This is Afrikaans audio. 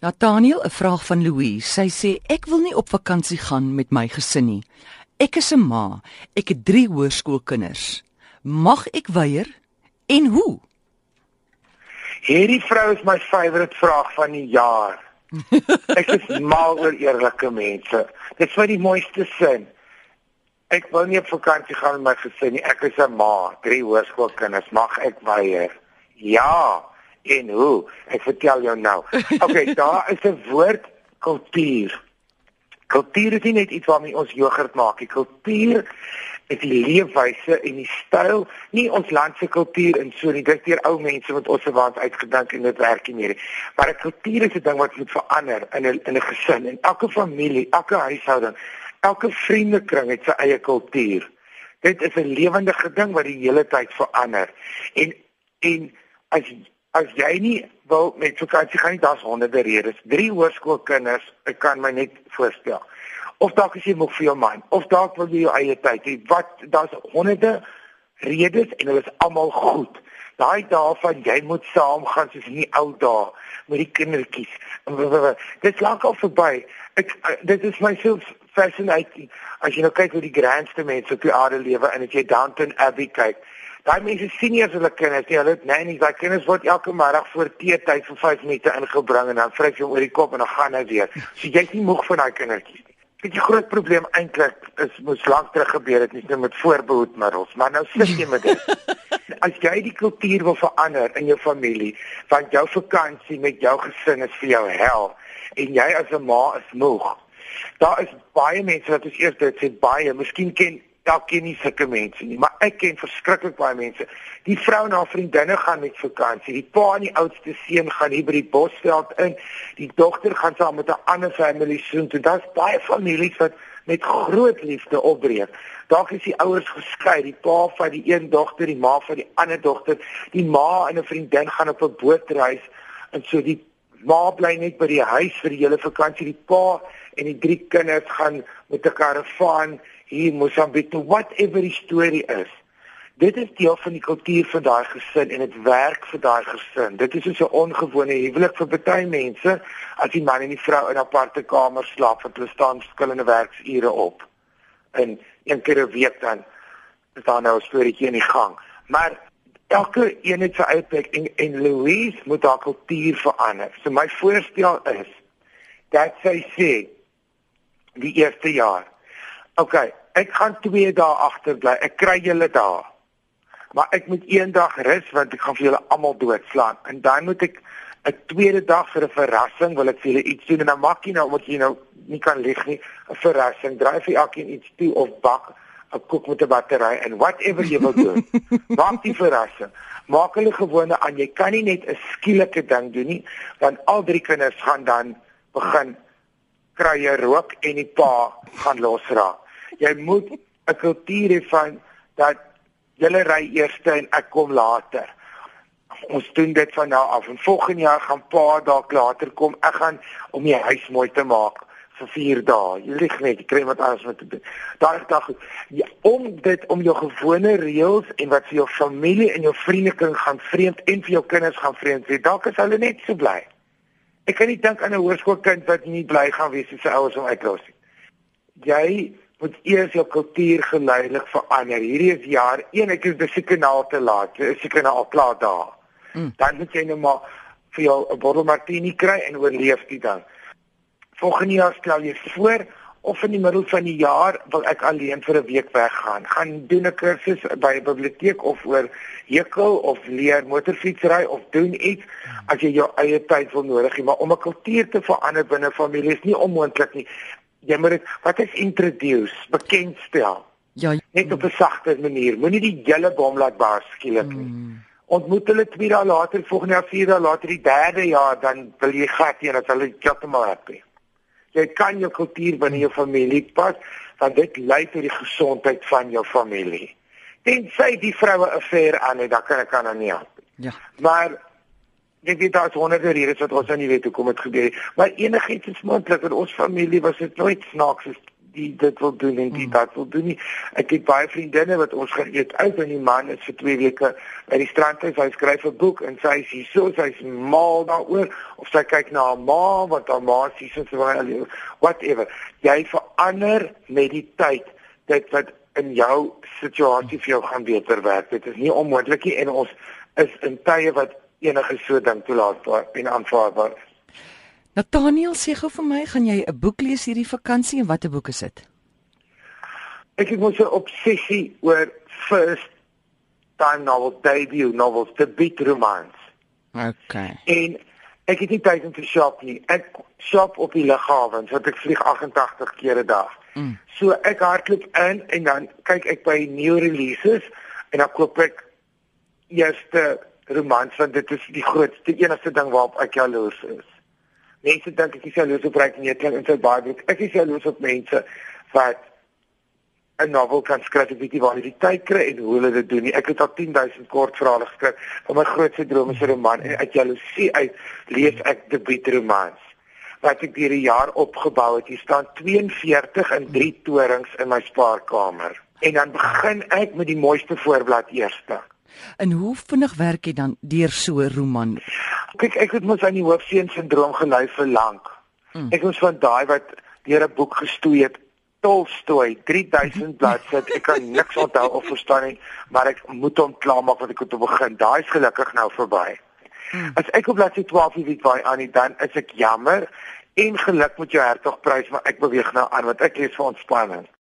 Nathaniel, 'n vraag van Louise. Sy sê ek wil nie op vakansie gaan met my gesin nie. Ek is 'n ma. Ek het 3 hoërskoolkinders. Mag ek weier? En hoe? Hierdie vrou is my favourite vraag van die jaar. ek is mal oor eerlike mense. Dit is wat die mooiste sin. Ek wil nie op vakansie gaan met my gesin nie. Ek is 'n ma, 3 hoërskoolkinders. Mag ek weier? Ja. En hoe? Ek vertel jou nou. Okay, daar is 'n woord kultuur. Kultuur is nie net iets waarmee ons jogurt maak nie. Kultuur is die leefwyse en die styl, nie ons land se kultuur en so nie. Dit is deur ou mense wat ons se waans uitgedink en dit werk nie meer nie. Maar 'n kultuur is 'n ding wat moet verander in 'n in 'n gesin en elke familie, elke huishouding, elke vriendekring het sy eie kultuur. Dit is 'n lewendige ding wat die hele tyd verander. En en as as jy nie wil met vakansie gaan nie, daar's honderde redes. Drie hoërskoolkinders, ek kan my net voorstel. Of dalk as jy moeg vir jou man, of dalk wil jy jou eie tyd hê. Wat daar's honderde redes en hulle is almal goed. Daai dae van jy moet saam gaan soos in die ou dae met die kindertjies. Dit lank al verby. Ek dit is my so fascinating as jy nou kyk hoe die grandste mense op die aarde lewe en as jy Downton Abbey kyk. Daai mense sien nie as hulle kinders nie. Hulle het nannies. Daai kinders word elke middag voor teetyd vir 5 minute ingebring en dan vryf jy oor die kop en dan gaan hy weer. So jy's nie moeg van daai kindertjies nie. Dit 'n groot probleem eintlik is moes lank terug gebeur het nie net met voorbehoedmiddels, maar nou sit jy met dit. As jy die kultuur wil verander in jou familie, want jou vakansie met jou gesin is vir jou hel en jy as 'n ma is moeg. Daar is baie mense wat ons eers dit sê baie, miskien ken dalk ken nie sulke mense nie, maar ek ken verskriklik baie mense. Die vrou en haar vriendinne gaan met vakansie. Die pa en die oudste seun gaan hier by die Bosveld in. Die dogter gaan saam met 'n ander familie soheen. Dit is baie families wat met groot liefde opbreek. Dalk is die ouers geskei, die pa van die een dogter, die ma van die ander dogter. Die ma en 'n vriendin gaan op 'n bootreis en so die ma bly net by die huis vir die hele vakansie. Die pa en die drie kinders gaan met 'n karavaan hier in Mosambik, whatever die storie is. Dit is deel van die kultuur van daai gesin en dit werk vir daai gesin. Dit is so 'n ongewone huwelik vir baie mense as die man en die vrou in aparte kamer slaap vir hulle staan verskillende werksure op. En een keer 'n week dan is daar nou 'n storieetjie in die gang. Maar elke een het sy eie plek en en Louise moet haar kultuur verander. So my voorstel is dat sy sê die eerste jaar OK, ek gaan 2 dae agterbly. Ek kry julle daar. Maar ek moet eendag rus want ek gaan vir julle almal doodslaan. En dan moet ek 'n tweede dag vir 'n verrassing, wil ek vir julle iets doen en dan maak jy nou omdat jy nou nie kan lieg nie, 'n verrassing. Draai vir elkeen iets toe of bak 'n koek met 'n battery en whatever jy wil doen. maak die verrassing. Maak hulle gewone aan. Jy kan nie net 'n skielike ding doen nie, want al drie kinders gaan dan begin kry jy rook en die pa gaan losraak jy moet 'n kultuur hê van dat julle ry eers en ek kom later. Ons doen dit van nou af en volgende jaar gaan pa dalk later kom. Ek gaan om die huis mooi te maak vir 4 dae. Jy lieg net, jy kry wat anders met te doen. Daai dag ja, om dit om jou gewone reëls en wat vir jou familie en jou vriendekring gaan vreemd en vir jou kinders gaan vreemd wees. Dalk is hulle net so bly. Ek kan nie dink aan 'n hoërskoolkind wat nie bly gaan wees as sy ouers hom uitlos nie. Jy moet eers jou kultuur geleidelik verander. Hierdie is jaar 1, ek is beseker nou te laat. Ek is seker nou al klaar daar. Mm. Dan moet jy nou maar vir jou 'n bottel martini kry en oorleef dit dan. Volgende jaar stel jy voor of in die middel van die jaar wil ek alleen vir 'n week weggaan. Gaan doen 'n kursus by 'n biblioteek of oor hekel of leer motorfietsry of doen iets as jy jou eie tyd wil nodig hê, maar om 'n kultuur te verander binne familie is nie onmoontlik nie jy moet dit wat is introduce, bekendstel. Ja, net op 'n sagte manier. Moenie die hele bom laat bars skielik nie. Mm. Ontmoet hulle twee dae later, volgende jaar vier dae later, die derde jaar dan wil jy gat hier dat hulle heeltemal happy. Jy kan jou kultuur binne jou familie pas, want dit lei tot die gesondheid van jou familie. Tensy die vroue 'n affair aan het, dan kan ek aan nie help. Ja. Maar ek weet daar's honderde redes wat ons nou nie weet hoekom dit gebeur nie, maar enigiets is moontlik. In ons familie was dit nooit snaaks as die dit wil doen en die mm. dat wil doen nie. Ek het baie vriendinne wat ons geëet uit en die man is vir 2 weke by die strand hy skryf 'n boek en sy is hier so sy's mal daaroor of sy kyk na haar ma wat haar ma sê sy sê whatever. Jy verander met die tyd dit wat in jou situasie vir jou gaan beter werk. Dit is nie onmoontlik nie en ons is in tye wat enige so ding toelaatbaar en aanvaarbaar is. Nathaniel sê gou vir my, gaan jy 'n boek lees hierdie vakansie en watter boek is dit? Ek het mos 'n obsessie oor first time novel debut novels, the big romance. Okay. En ek het nie tyd om te shop nie. Ek shop op die lughawe, want ek vlieg 88 keer 'n dag. Mm. So ek hardloop in en dan kyk ek by new releases en dan koop ek eerste romans want dit is die grootste enigste ding waarop ek jaloers is. Mense dink ek is jaloers op ryk nie, klink in sy baie boek. Ek is jaloers op mense wat 'n novel kan skryf, weet jy waar hulle die tyd kry en hoe hulle dit doen nie. Ek het al 10000 kortverhale geskryf van my grootste drome se roman en uit jaloesie uit lees ek debuutromans wat ek deur die jaar opgebou het. Hier staan 42 in 3 torings in my spaarkamer. En dan begin ek met die mooiste voorblad eerste. En hoe vinnig werk jy dan deur so 'n roman? Kyk, ek het mos aan die hoofseun sindroom gelei vir lank. Mm. Ek was van daai wat deur 'n boek gestoei het. Tolstoy, 3000 bladsye. Ek kan niks onthou of verstaan nie, maar ek moet hom klaarmaak want ek moet begin. Daai is gelukkig nou verby. Mm. As ek op bladsy 12 weet waar aan die dan is ek jammer en geluk met jou hertogprys, maar ek beweeg nou aan want ek lees vir ontspanning.